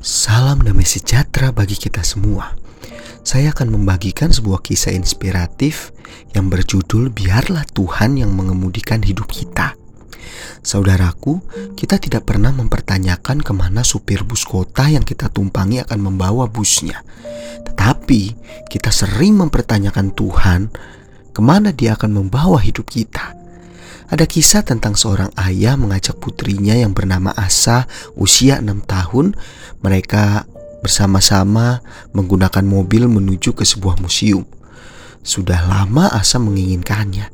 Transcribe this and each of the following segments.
Salam damai sejahtera bagi kita semua. Saya akan membagikan sebuah kisah inspiratif yang berjudul "Biarlah Tuhan yang mengemudikan hidup kita". Saudaraku, kita tidak pernah mempertanyakan ke mana supir bus kota yang kita tumpangi akan membawa busnya. Tetapi kita sering mempertanyakan Tuhan ke mana dia akan membawa hidup kita. Ada kisah tentang seorang ayah mengajak putrinya yang bernama Asa usia 6 tahun. Mereka bersama-sama menggunakan mobil menuju ke sebuah museum. Sudah lama Asa menginginkannya.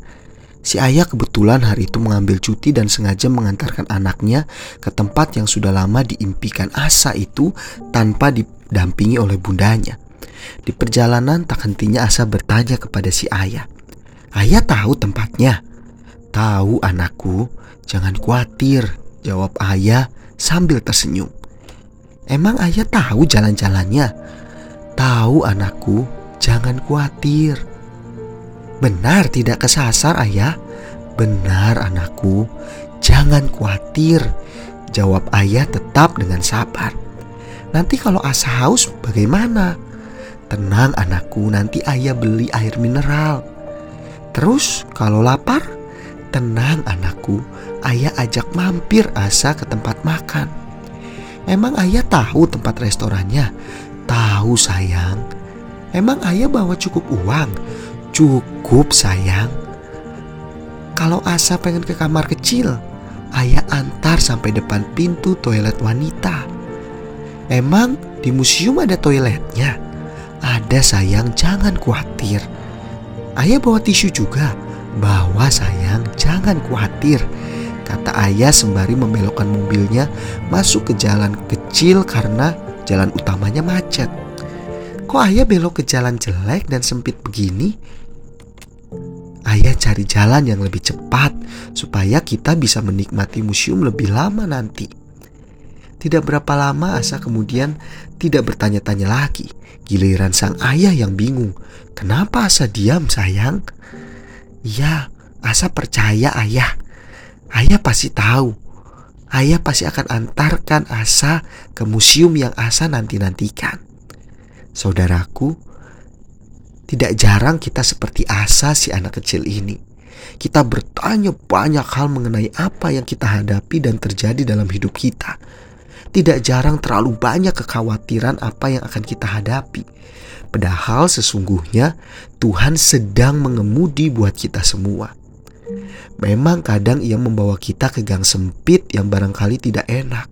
Si ayah kebetulan hari itu mengambil cuti dan sengaja mengantarkan anaknya ke tempat yang sudah lama diimpikan Asa itu tanpa didampingi oleh bundanya. Di perjalanan tak hentinya Asa bertanya kepada si ayah. Ayah tahu tempatnya. Tahu anakku, jangan khawatir, jawab ayah sambil tersenyum. Emang ayah tahu jalan-jalannya? Tahu anakku, jangan khawatir. Benar tidak kesasar ayah? Benar anakku, jangan khawatir. Jawab ayah tetap dengan sabar. Nanti kalau asa haus bagaimana? Tenang anakku, nanti ayah beli air mineral. Terus kalau lapar, Tenang anakku, ayah ajak mampir Asa ke tempat makan. Emang ayah tahu tempat restorannya? Tahu sayang. Emang ayah bawa cukup uang? Cukup sayang. Kalau Asa pengen ke kamar kecil, ayah antar sampai depan pintu toilet wanita. Emang di museum ada toiletnya? Ada sayang, jangan khawatir. Ayah bawa tisu juga bahwa sayang jangan khawatir Kata ayah sembari membelokkan mobilnya masuk ke jalan kecil karena jalan utamanya macet Kok ayah belok ke jalan jelek dan sempit begini? Ayah cari jalan yang lebih cepat supaya kita bisa menikmati museum lebih lama nanti. Tidak berapa lama Asa kemudian tidak bertanya-tanya lagi. Giliran sang ayah yang bingung. Kenapa Asa diam sayang? Iya, Asa percaya ayah. Ayah pasti tahu. Ayah pasti akan antarkan Asa ke museum yang Asa nanti-nantikan. Saudaraku, tidak jarang kita seperti Asa si anak kecil ini. Kita bertanya banyak hal mengenai apa yang kita hadapi dan terjadi dalam hidup kita. Tidak jarang terlalu banyak kekhawatiran apa yang akan kita hadapi. Padahal sesungguhnya Tuhan sedang mengemudi buat kita semua. Memang kadang ia membawa kita ke gang sempit yang barangkali tidak enak.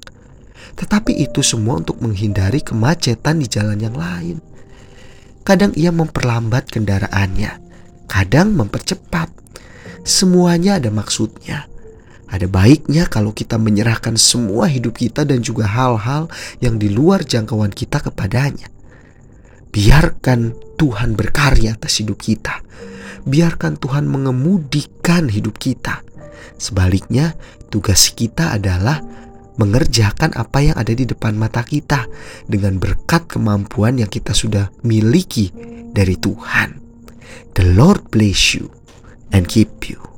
Tetapi itu semua untuk menghindari kemacetan di jalan yang lain. Kadang ia memperlambat kendaraannya, kadang mempercepat. Semuanya ada maksudnya. Ada baiknya kalau kita menyerahkan semua hidup kita dan juga hal-hal yang di luar jangkauan kita kepadanya. Biarkan Tuhan berkarya atas hidup kita. Biarkan Tuhan mengemudikan hidup kita. Sebaliknya, tugas kita adalah mengerjakan apa yang ada di depan mata kita dengan berkat kemampuan yang kita sudah miliki dari Tuhan. The Lord bless you and keep you.